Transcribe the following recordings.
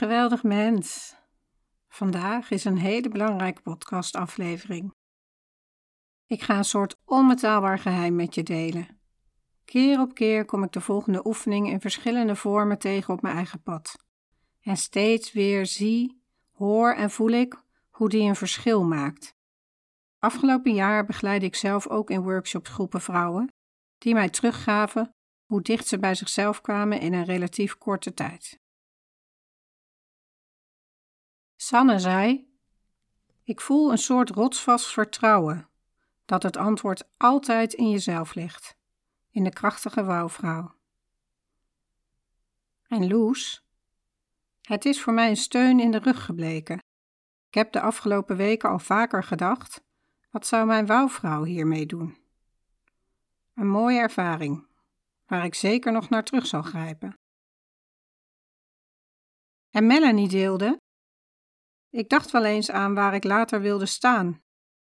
Geweldig mens. Vandaag is een hele belangrijke podcastaflevering. Ik ga een soort onbetaalbaar geheim met je delen. Keer op keer kom ik de volgende oefening in verschillende vormen tegen op mijn eigen pad. En steeds weer zie, hoor en voel ik hoe die een verschil maakt. Afgelopen jaar begeleidde ik zelf ook in workshops groepen vrouwen die mij teruggaven hoe dicht ze bij zichzelf kwamen in een relatief korte tijd. Sanne zei: Ik voel een soort rotsvast vertrouwen dat het antwoord altijd in jezelf ligt, in de krachtige wouwvrouw. En Loes: Het is voor mij een steun in de rug gebleken. Ik heb de afgelopen weken al vaker gedacht: wat zou mijn wouwvrouw hiermee doen? Een mooie ervaring, waar ik zeker nog naar terug zal grijpen. En Melanie deelde ik dacht wel eens aan waar ik later wilde staan,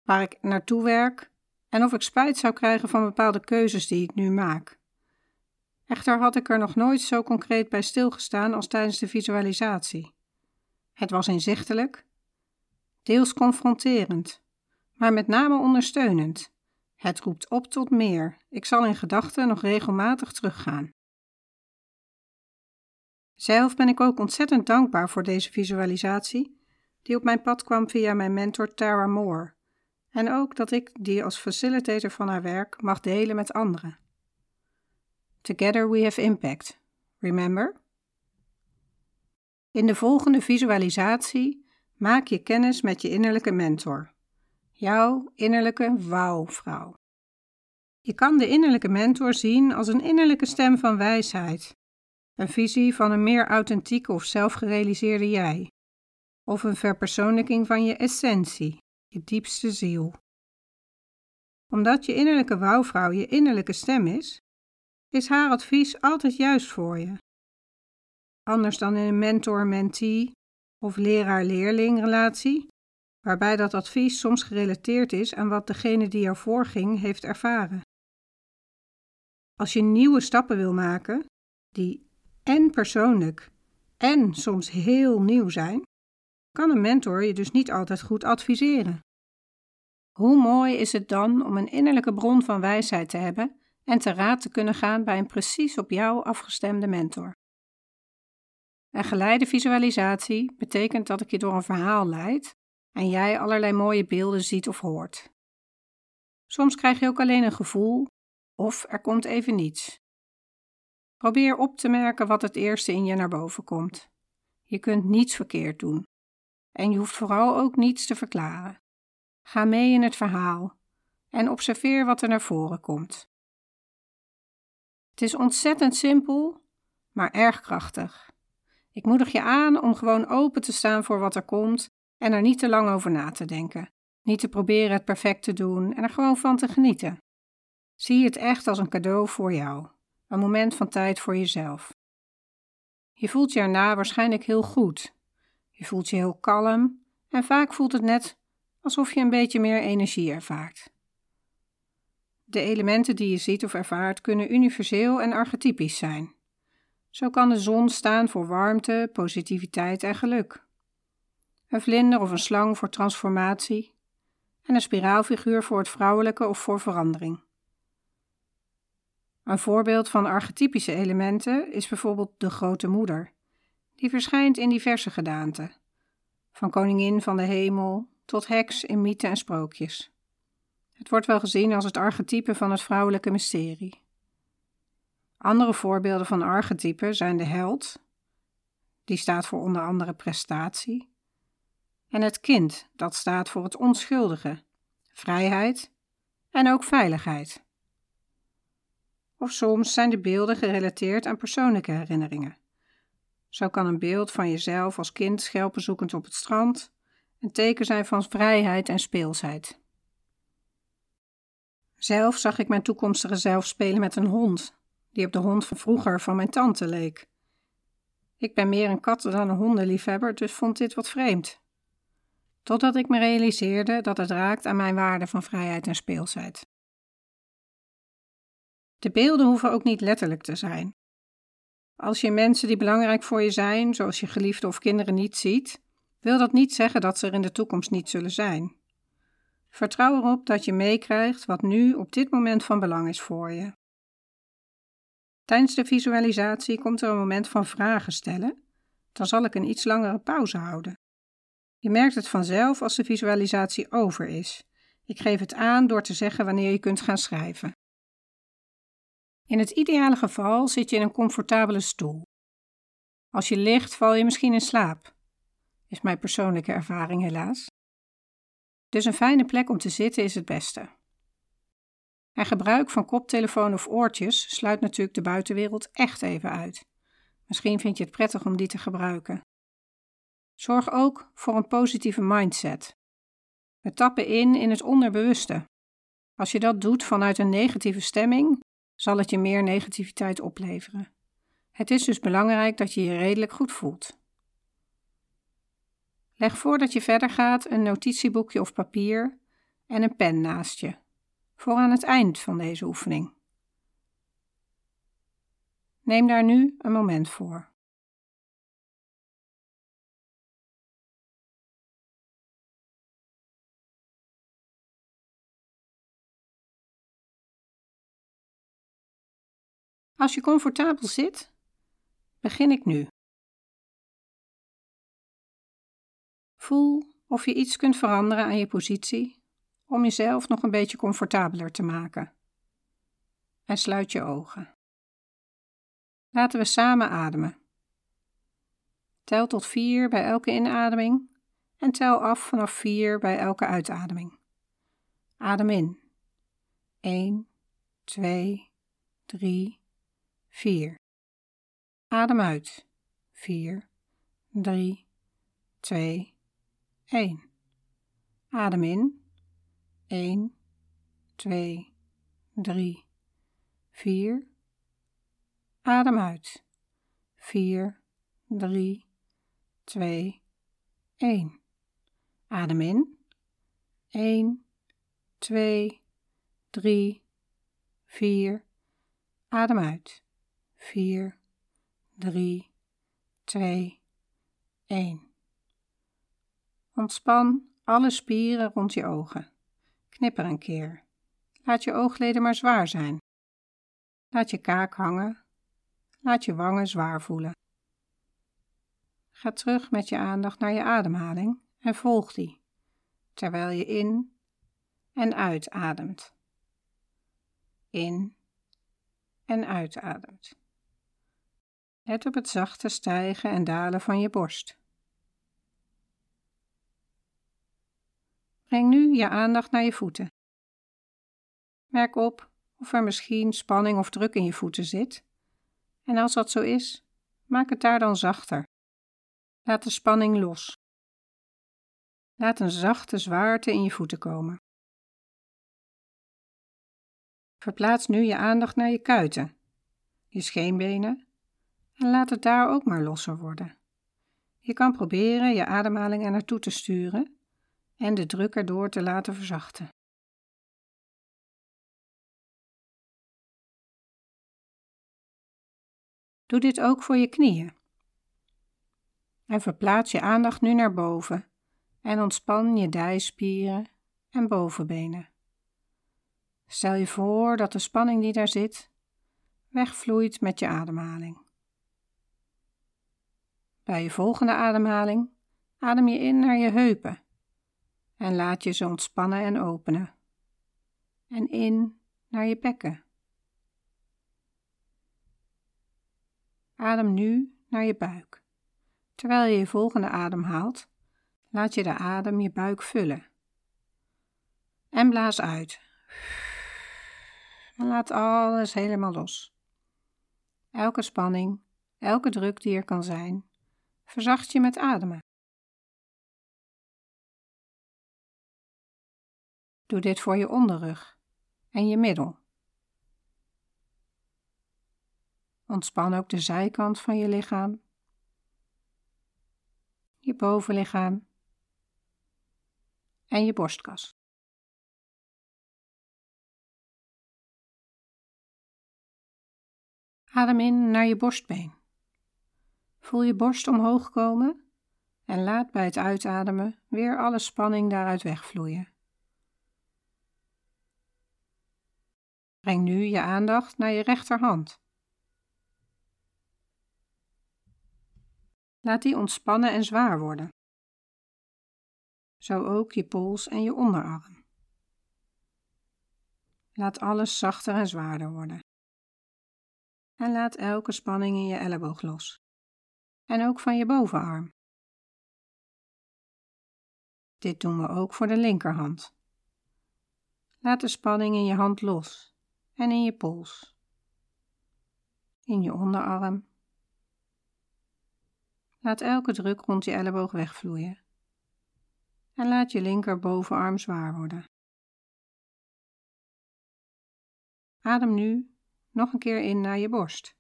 waar ik naartoe werk en of ik spijt zou krijgen van bepaalde keuzes die ik nu maak. Echter had ik er nog nooit zo concreet bij stilgestaan als tijdens de visualisatie. Het was inzichtelijk, deels confronterend, maar met name ondersteunend. Het roept op tot meer. Ik zal in gedachten nog regelmatig teruggaan. Zelf ben ik ook ontzettend dankbaar voor deze visualisatie die op mijn pad kwam via mijn mentor Tara Moore, en ook dat ik die als facilitator van haar werk mag delen met anderen. Together we have impact. Remember? In de volgende visualisatie maak je kennis met je innerlijke mentor, jouw innerlijke wauwvrouw. Je kan de innerlijke mentor zien als een innerlijke stem van wijsheid, een visie van een meer authentieke of zelfgerealiseerde jij, of een verpersoonlijking van je essentie, je diepste ziel. Omdat je innerlijke wouwvrouw je innerlijke stem is, is haar advies altijd juist voor je. Anders dan in een mentor-mentee of leraar-leerling relatie, waarbij dat advies soms gerelateerd is aan wat degene die ervoor ging heeft ervaren. Als je nieuwe stappen wil maken, die en persoonlijk en soms heel nieuw zijn, kan een mentor je dus niet altijd goed adviseren. Hoe mooi is het dan om een innerlijke bron van wijsheid te hebben en te raad te kunnen gaan bij een precies op jou afgestemde mentor. Een geleide visualisatie betekent dat ik je door een verhaal leid en jij allerlei mooie beelden ziet of hoort. Soms krijg je ook alleen een gevoel of er komt even niets. Probeer op te merken wat het eerste in je naar boven komt. Je kunt niets verkeerd doen. En je hoeft vooral ook niets te verklaren. Ga mee in het verhaal en observeer wat er naar voren komt. Het is ontzettend simpel, maar erg krachtig. Ik moedig je aan om gewoon open te staan voor wat er komt en er niet te lang over na te denken. Niet te proberen het perfect te doen en er gewoon van te genieten. Zie het echt als een cadeau voor jou, een moment van tijd voor jezelf. Je voelt je erna waarschijnlijk heel goed. Je voelt je heel kalm en vaak voelt het net alsof je een beetje meer energie ervaart. De elementen die je ziet of ervaart kunnen universeel en archetypisch zijn. Zo kan de zon staan voor warmte, positiviteit en geluk. Een vlinder of een slang voor transformatie. En een spiraalfiguur voor het vrouwelijke of voor verandering. Een voorbeeld van archetypische elementen is bijvoorbeeld de grote moeder. Die verschijnt in diverse gedaanten. Van koningin van de hemel tot heks in mythen en sprookjes. Het wordt wel gezien als het archetype van het vrouwelijke mysterie. Andere voorbeelden van archetypen zijn de held, die staat voor onder andere prestatie, en het kind, dat staat voor het onschuldige, vrijheid en ook veiligheid. Of soms zijn de beelden gerelateerd aan persoonlijke herinneringen. Zo kan een beeld van jezelf als kind schelpenzoekend op het strand een teken zijn van vrijheid en speelsheid. Zelf zag ik mijn toekomstige zelf spelen met een hond, die op de hond van vroeger van mijn tante leek. Ik ben meer een katten- dan een hondenliefhebber, dus vond dit wat vreemd. Totdat ik me realiseerde dat het raakt aan mijn waarde van vrijheid en speelsheid. De beelden hoeven ook niet letterlijk te zijn. Als je mensen die belangrijk voor je zijn, zoals je geliefde of kinderen, niet ziet, wil dat niet zeggen dat ze er in de toekomst niet zullen zijn. Vertrouw erop dat je meekrijgt wat nu op dit moment van belang is voor je. Tijdens de visualisatie komt er een moment van vragen stellen. Dan zal ik een iets langere pauze houden. Je merkt het vanzelf als de visualisatie over is. Ik geef het aan door te zeggen wanneer je kunt gaan schrijven. In het ideale geval zit je in een comfortabele stoel. Als je ligt, val je misschien in slaap. Is mijn persoonlijke ervaring helaas. Dus een fijne plek om te zitten is het beste. En gebruik van koptelefoon of oortjes sluit natuurlijk de buitenwereld echt even uit. Misschien vind je het prettig om die te gebruiken. Zorg ook voor een positieve mindset. We tappen in in het onderbewuste. Als je dat doet vanuit een negatieve stemming, zal het je meer negativiteit opleveren. Het is dus belangrijk dat je je redelijk goed voelt. Leg voordat je verder gaat een notitieboekje of papier en een pen naast je, voor aan het eind van deze oefening. Neem daar nu een moment voor. Als je comfortabel zit, begin ik nu. Voel of je iets kunt veranderen aan je positie om jezelf nog een beetje comfortabeler te maken. En sluit je ogen. Laten we samen ademen. Tel tot vier bij elke inademing en tel af vanaf vier bij elke uitademing. Adem in. 1, 2, 3, 4. Adem uit. 4, 3, 2, 1. Adem in. 1, 2, 3, 4. Adem uit. 4, 3, 2, 1. Adem in. 1, 2, 3, 4. Adem uit. 4, 3, 2, 1. Ontspan alle spieren rond je ogen. Knipper een keer. Laat je oogleden maar zwaar zijn. Laat je kaak hangen. Laat je wangen zwaar voelen. Ga terug met je aandacht naar je ademhaling en volg die, terwijl je in en uitademt. In en uitademt. Let op het zachte stijgen en dalen van je borst. Breng nu je aandacht naar je voeten. Merk op of er misschien spanning of druk in je voeten zit. En als dat zo is, maak het daar dan zachter. Laat de spanning los. Laat een zachte zwaarte in je voeten komen. Verplaats nu je aandacht naar je kuiten, je scheenbenen en laat het daar ook maar losser worden. Je kan proberen je ademhaling er naartoe te sturen en de druk erdoor te laten verzachten. Doe dit ook voor je knieën. En verplaats je aandacht nu naar boven en ontspan je dijspieren en bovenbenen. Stel je voor dat de spanning die daar zit wegvloeit met je ademhaling. Bij je volgende ademhaling adem je in naar je heupen en laat je ze ontspannen en openen. En in naar je bekken. Adem nu naar je buik. Terwijl je je volgende adem haalt, laat je de adem je buik vullen. En blaas uit. En laat alles helemaal los. Elke spanning, elke druk die er kan zijn, verzacht je met ademen. Doe dit voor je onderrug en je middel. Ontspan ook de zijkant van je lichaam, je bovenlichaam en je borstkas. Adem in naar je borstbeen. Voel je borst omhoog komen en laat bij het uitademen weer alle spanning daaruit wegvloeien. Breng nu je aandacht naar je rechterhand. Laat die ontspannen en zwaar worden. Zo ook je pols en je onderarm. Laat alles zachter en zwaarder worden. En laat elke spanning in je elleboog los. En ook van je bovenarm. Dit doen we ook voor de linkerhand. Laat de spanning in je hand los en in je pols, in je onderarm Laat elke druk rond je elleboog wegvloeien. En laat je linker bovenarm zwaar worden. Adem nu nog een keer in naar je borst.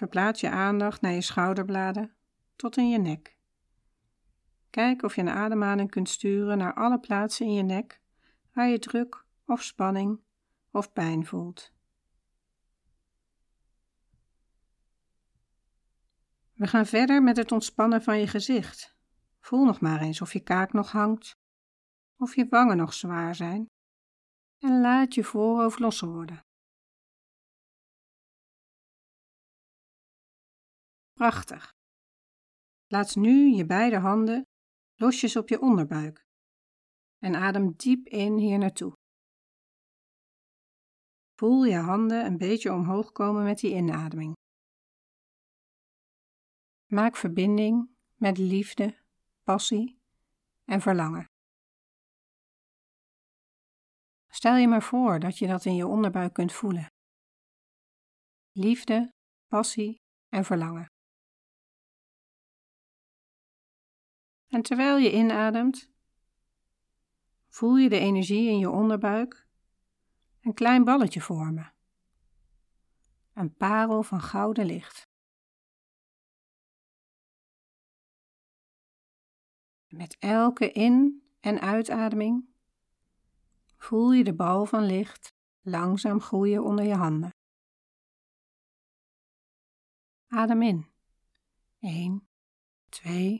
Verplaats je aandacht naar je schouderbladen tot in je nek. Kijk of je een ademhaling kunt sturen naar alle plaatsen in je nek waar je druk of spanning of pijn voelt. We gaan verder met het ontspannen van je gezicht. Voel nog maar eens of je kaak nog hangt, of je wangen nog zwaar zijn. En laat je voorhoofd losser worden. Prachtig. Laat nu je beide handen losjes op je onderbuik en adem diep in hier naartoe. Voel je handen een beetje omhoog komen met die inademing. Maak verbinding met liefde, passie en verlangen. Stel je maar voor dat je dat in je onderbuik kunt voelen. Liefde, passie en verlangen. En terwijl je inademt, voel je de energie in je onderbuik een klein balletje vormen. Een parel van gouden licht. Met elke in- en uitademing voel je de bal van licht langzaam groeien onder je handen. Adem in. 1, 2,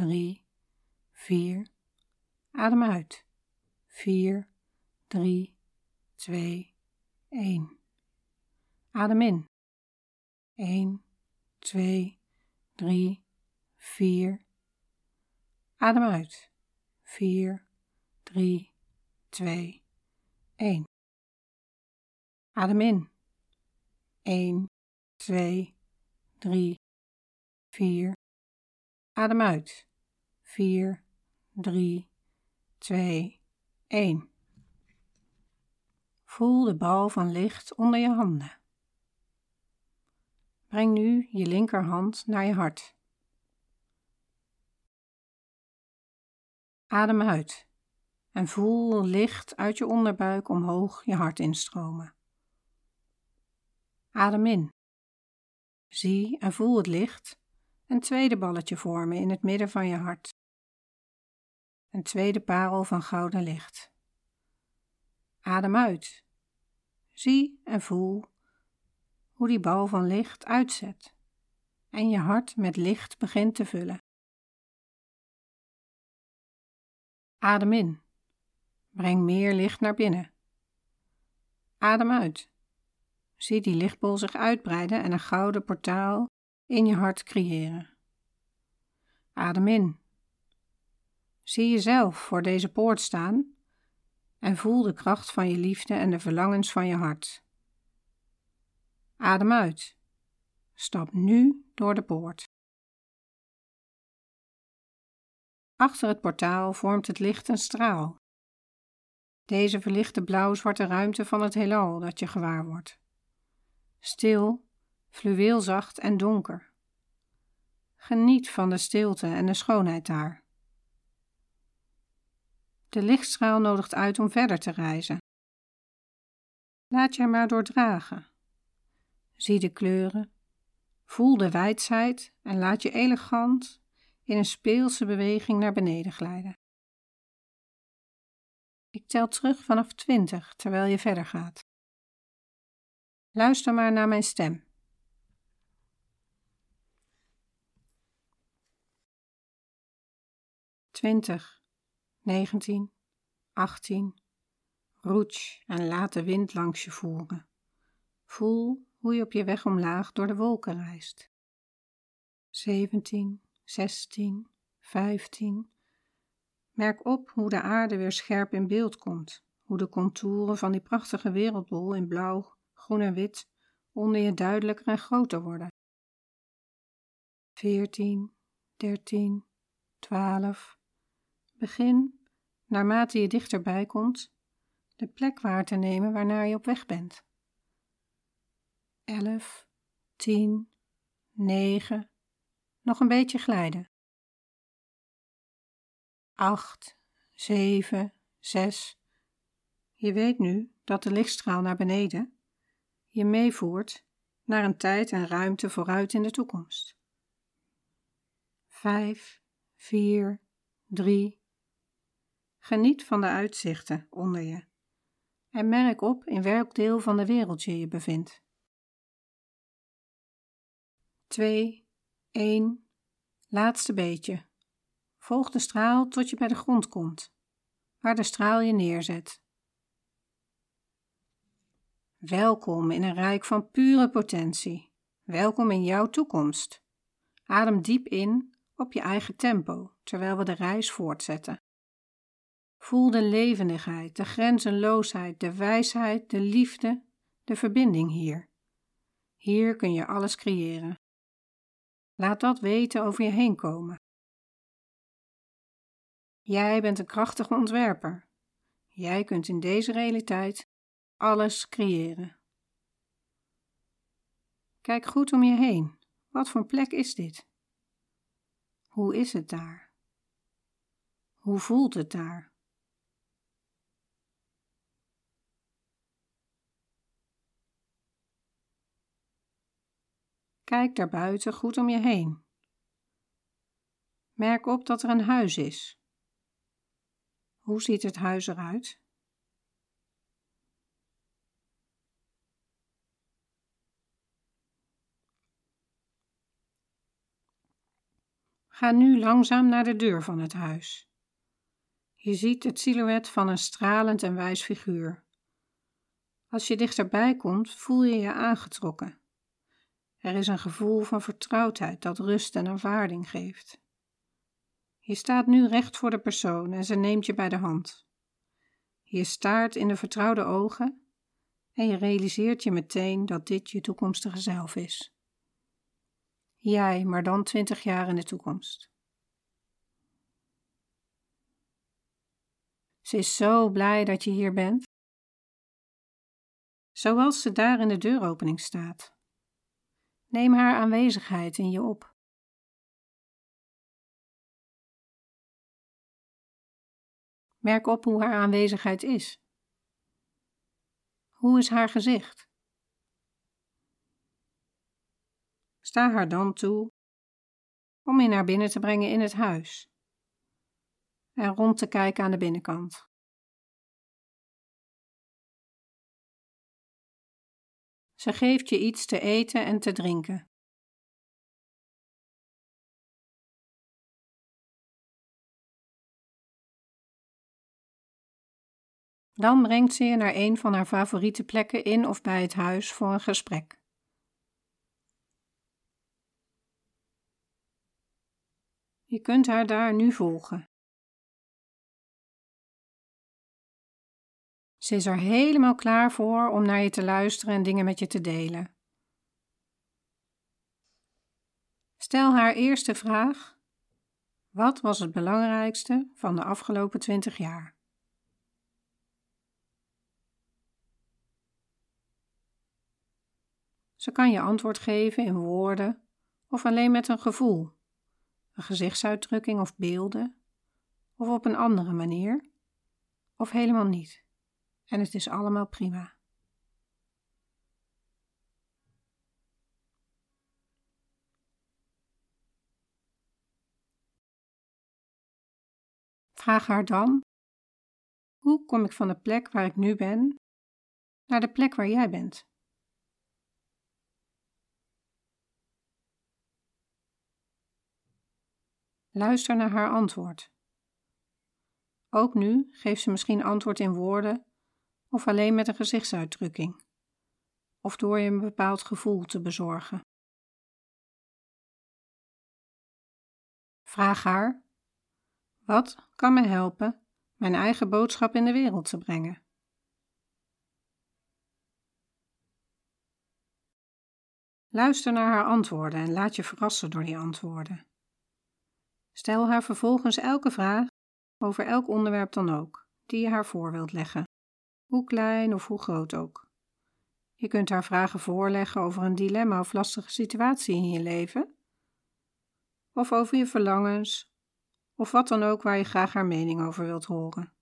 3, 4. Adem uit. 4, 3, 2, 1. Adem in. 1, 2, 3, 4. Adem uit. 4, 3, 2, 1. Adem in. 1, 2, 3, 4. Adem uit. 4, 3, 2, 1. Voel de bal van licht onder je handen. Breng nu je linkerhand naar je hart. Adem uit en voel licht uit je onderbuik omhoog je hart instromen. Adem in. Zie en voel het licht een tweede balletje vormen in het midden van je hart. Een tweede parel van gouden licht. Adem uit. Zie en voel hoe die bal van licht uitzet en je hart met licht begint te vullen. Adem in. Breng meer licht naar binnen. Adem uit. Zie die lichtbol zich uitbreiden en een gouden portaal in je hart creëren. Adem in. Zie jezelf voor deze poort staan en voel de kracht van je liefde en de verlangens van je hart. Adem uit. Stap nu door de poort. Achter het portaal vormt het licht een straal. Deze verlicht de blauw-zwarte ruimte van het heelal dat je gewaar wordt. Stil, fluweelzacht en donker. Geniet van de stilte en de schoonheid daar. De lichtstraal nodigt uit om verder te reizen. Laat je maar door dragen. Zie de kleuren, voel de wijsheid en laat je elegant in een speelse beweging naar beneden glijden. Ik tel terug vanaf 20 terwijl je verder gaat. Luister maar naar mijn stem. 20, 19, 18. Roets en laat de wind langs je voeren. Voel hoe je op je weg omlaag door de wolken reist. 17, 16, 15. Merk op hoe de aarde weer scherp in beeld komt, hoe de contouren van die prachtige wereldbol in blauw, groen en wit onder je duidelijker en groter worden. 14, 13, 12. Begin, naarmate je dichterbij komt, de plek waar te nemen waarnaar je op weg bent. 11, 10, 9. Nog een beetje glijden. 8, 7, 6. Je weet nu dat de lichtstraal naar beneden je meevoert naar een tijd en ruimte vooruit in de toekomst. 5, 4, 3. Geniet van de uitzichten onder je en merk op in welk deel van de wereld je je bevindt. 2, 1. Laatste beetje. Volg de straal tot je bij de grond komt, waar de straal je neerzet. Welkom in een rijk van pure potentie. Welkom in jouw toekomst. Adem diep in op je eigen tempo terwijl we de reis voortzetten. Voel de levendigheid, de grenzenloosheid, de wijsheid, de liefde, de verbinding hier. Hier kun je alles creëren. Laat dat weten over je heen komen. Jij bent een krachtige ontwerper. Jij kunt in deze realiteit alles creëren. Kijk goed om je heen. Wat voor plek is dit? Hoe is het daar? Hoe voelt het daar? Kijk daarbuiten goed om je heen. Merk op dat er een huis is. Hoe ziet het huis eruit? Ga nu langzaam naar de deur van het huis. Je ziet het silhouet van een stralend en wijs figuur. Als je dichterbij komt, voel je je aangetrokken. Er is een gevoel van vertrouwdheid dat rust en aanvaarding geeft. Je staat nu recht voor de persoon en ze neemt je bij de hand. Je staart in de vertrouwde ogen en je realiseert je meteen dat dit je toekomstige zelf is. Jij, maar dan twintig jaar in de toekomst. Ze is zo blij dat je hier bent. Zoals ze daar in de deuropening staat. Neem haar aanwezigheid in je op. Merk op hoe haar aanwezigheid is. Hoe is haar gezicht? Sta haar dan toe om je naar binnen te brengen in het huis en rond te kijken aan de binnenkant. Ze geeft je iets te eten en te drinken. Dan brengt ze je naar een van haar favoriete plekken in of bij het huis voor een gesprek. Je kunt haar daar nu volgen. Ze is er helemaal klaar voor om naar je te luisteren en dingen met je te delen. Stel haar eerste vraag: Wat was het belangrijkste van de afgelopen twintig jaar? Ze kan je antwoord geven in woorden of alleen met een gevoel, een gezichtsuitdrukking of beelden, of op een andere manier, of helemaal niet. En het is allemaal prima. Vraag haar dan: Hoe kom ik van de plek waar ik nu ben naar de plek waar jij bent? Luister naar haar antwoord. Ook nu geeft ze misschien antwoord in woorden of alleen met een gezichtsuitdrukking, of door je een bepaald gevoel te bezorgen. Vraag haar: Wat kan me helpen mijn eigen boodschap in de wereld te brengen? Luister naar haar antwoorden en laat je verrassen door die antwoorden. Stel haar vervolgens elke vraag over elk onderwerp dan ook, die je haar voor wilt leggen hoe klein of hoe groot ook. Je kunt haar vragen voorleggen over een dilemma of lastige situatie in je leven, of over je verlangens, of wat dan ook waar je graag haar mening over wilt horen.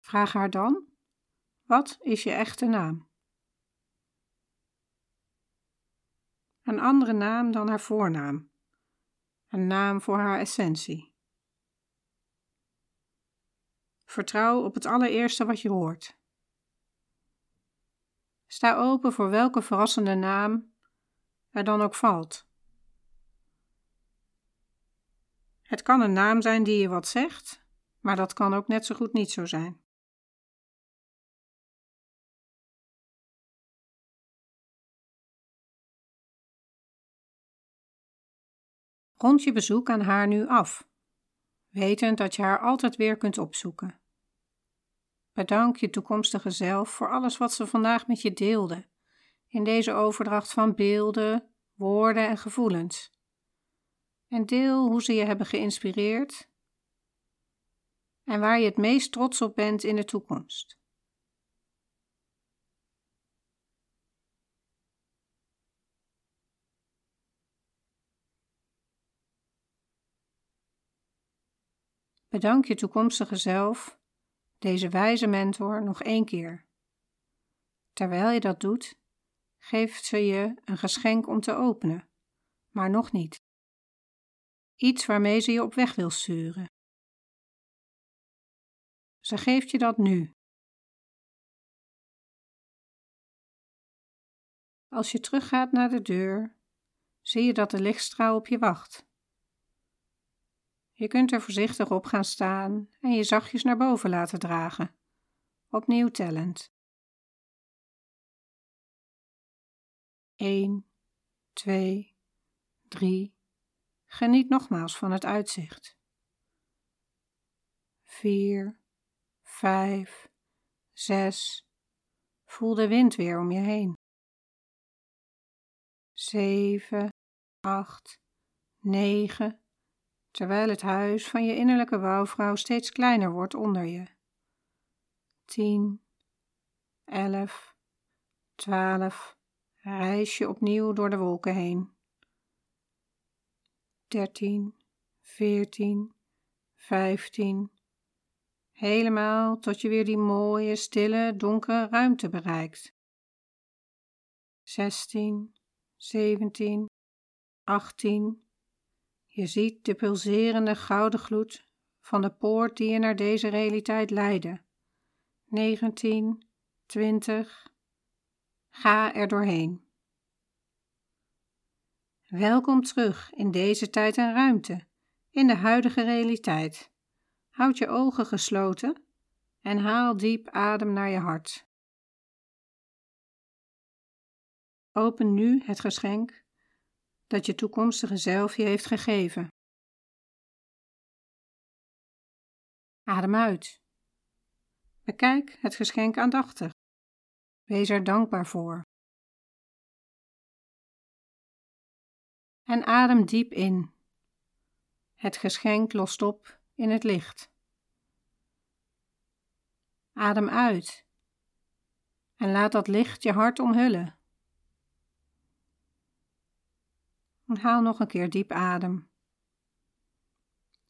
Vraag haar dan wat is je echte naam? Een andere naam dan haar voornaam. Een naam voor haar essentie. Vertrouw op het allereerste wat je hoort. Sta open voor welke verrassende naam er dan ook valt. Het kan een naam zijn die je wat zegt, maar dat kan ook net zo goed niet zo zijn. Rond je bezoek aan haar nu af, wetend dat je haar altijd weer kunt opzoeken. Bedank je toekomstige zelf voor alles wat ze vandaag met je deelde, in deze overdracht van beelden, woorden en gevoelens. En deel hoe ze je hebben geïnspireerd en waar je het meest trots op bent in de toekomst. Bedank je toekomstige zelf, deze wijze mentor, nog één keer. Terwijl je dat doet, geeft ze je een geschenk om te openen, maar nog niet. Iets waarmee ze je op weg wil sturen. Ze geeft je dat nu. Als je teruggaat naar de deur, zie je dat de lichtstraal op je wacht. Je kunt er voorzichtig op gaan staan en je zachtjes naar boven laten dragen. Opnieuw tellend. 1, 2, 3. Geniet nogmaals van het uitzicht. 4, 5, 6. Voel de wind weer om je heen. 7, 8, 9 terwijl het huis van je innerlijke wouwvrouw steeds kleiner wordt onder je. tien, elf, twaalf, reis je opnieuw door de wolken heen. Dertien, veertien, vijftien, helemaal tot je weer die mooie, stille, donkere ruimte bereikt. Zestien, zeventien, achttien, je ziet de pulserende gouden gloed van de poort die je naar deze realiteit leidde. 19, 20. Ga er doorheen. Welkom terug in deze tijd en ruimte, in de huidige realiteit. Houd je ogen gesloten en haal diep adem naar je hart. Open nu het geschenk dat je toekomstige zelf je heeft gegeven. Adem uit. Bekijk het geschenk aandachtig. Wees er dankbaar voor. En adem diep in. Het geschenk lost op in het licht. Adem uit en laat dat licht je hart omhullen. Haal nog een keer diep adem.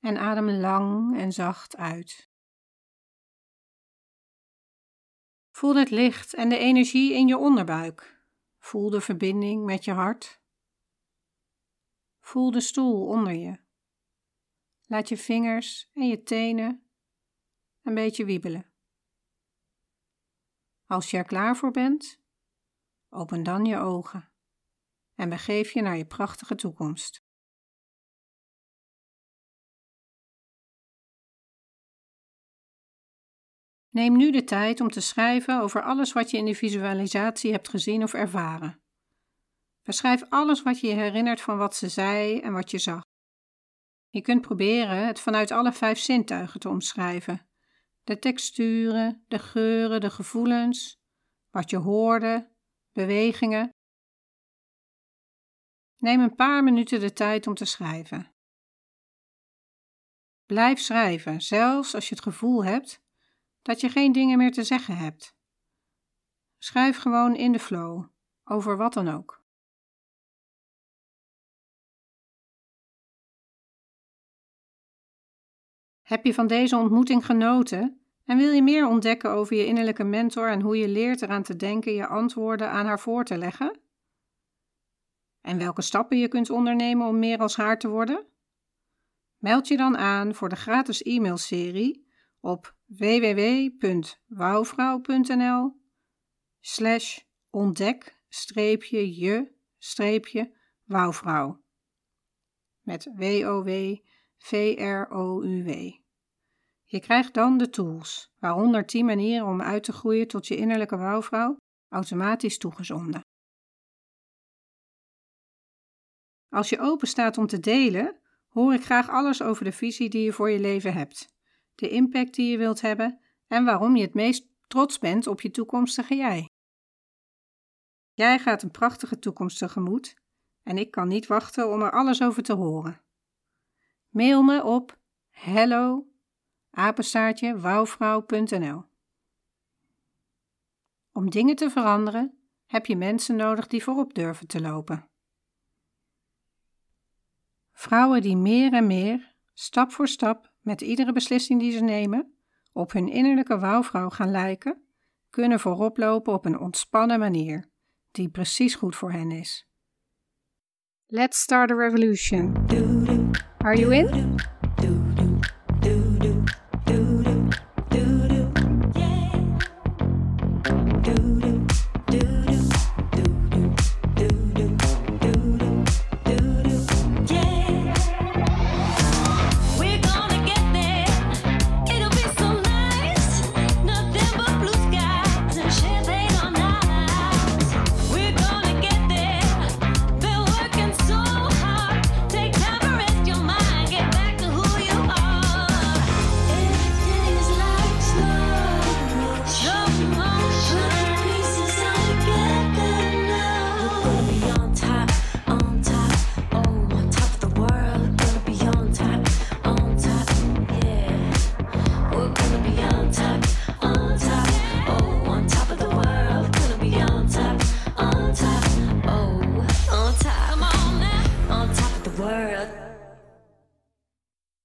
En adem lang en zacht uit. Voel het licht en de energie in je onderbuik. Voel de verbinding met je hart. Voel de stoel onder je. Laat je vingers en je tenen een beetje wiebelen. Als je er klaar voor bent, open dan je ogen en begeef je naar je prachtige toekomst. Neem nu de tijd om te schrijven over alles wat je in de visualisatie hebt gezien of ervaren. Beschrijf alles wat je je herinnert van wat ze zei en wat je zag. Je kunt proberen het vanuit alle vijf zintuigen te omschrijven: de texturen, de geuren, de gevoelens, wat je hoorde, bewegingen Neem een paar minuten de tijd om te schrijven. Blijf schrijven, zelfs als je het gevoel hebt dat je geen dingen meer te zeggen hebt. Schrijf gewoon in de flow, over wat dan ook. Heb je van deze ontmoeting genoten en wil je meer ontdekken over je innerlijke mentor en hoe je leert eraan te denken je antwoorden aan haar voor te leggen? En welke stappen je kunt ondernemen om meer als haar te worden? Meld je dan aan voor de gratis e-mailserie op www.wouwvrouw.nl slash ontdek-je-wouwvrouw met W-O-W-V-R-O-U-W. Je krijgt dan de tools, waaronder 10 manieren om uit te groeien tot je innerlijke wouwvrouw, automatisch toegezonden. Als je open staat om te delen, hoor ik graag alles over de visie die je voor je leven hebt, de impact die je wilt hebben en waarom je het meest trots bent op je toekomstige jij. Jij gaat een prachtige toekomst tegemoet en ik kan niet wachten om er alles over te horen. Mail me op hello Om dingen te veranderen heb je mensen nodig die voorop durven te lopen. Vrouwen die meer en meer, stap voor stap, met iedere beslissing die ze nemen, op hun innerlijke wouwvrouw gaan lijken, kunnen voorop lopen op een ontspannen manier, die precies goed voor hen is. Let's start a revolution. Are you in?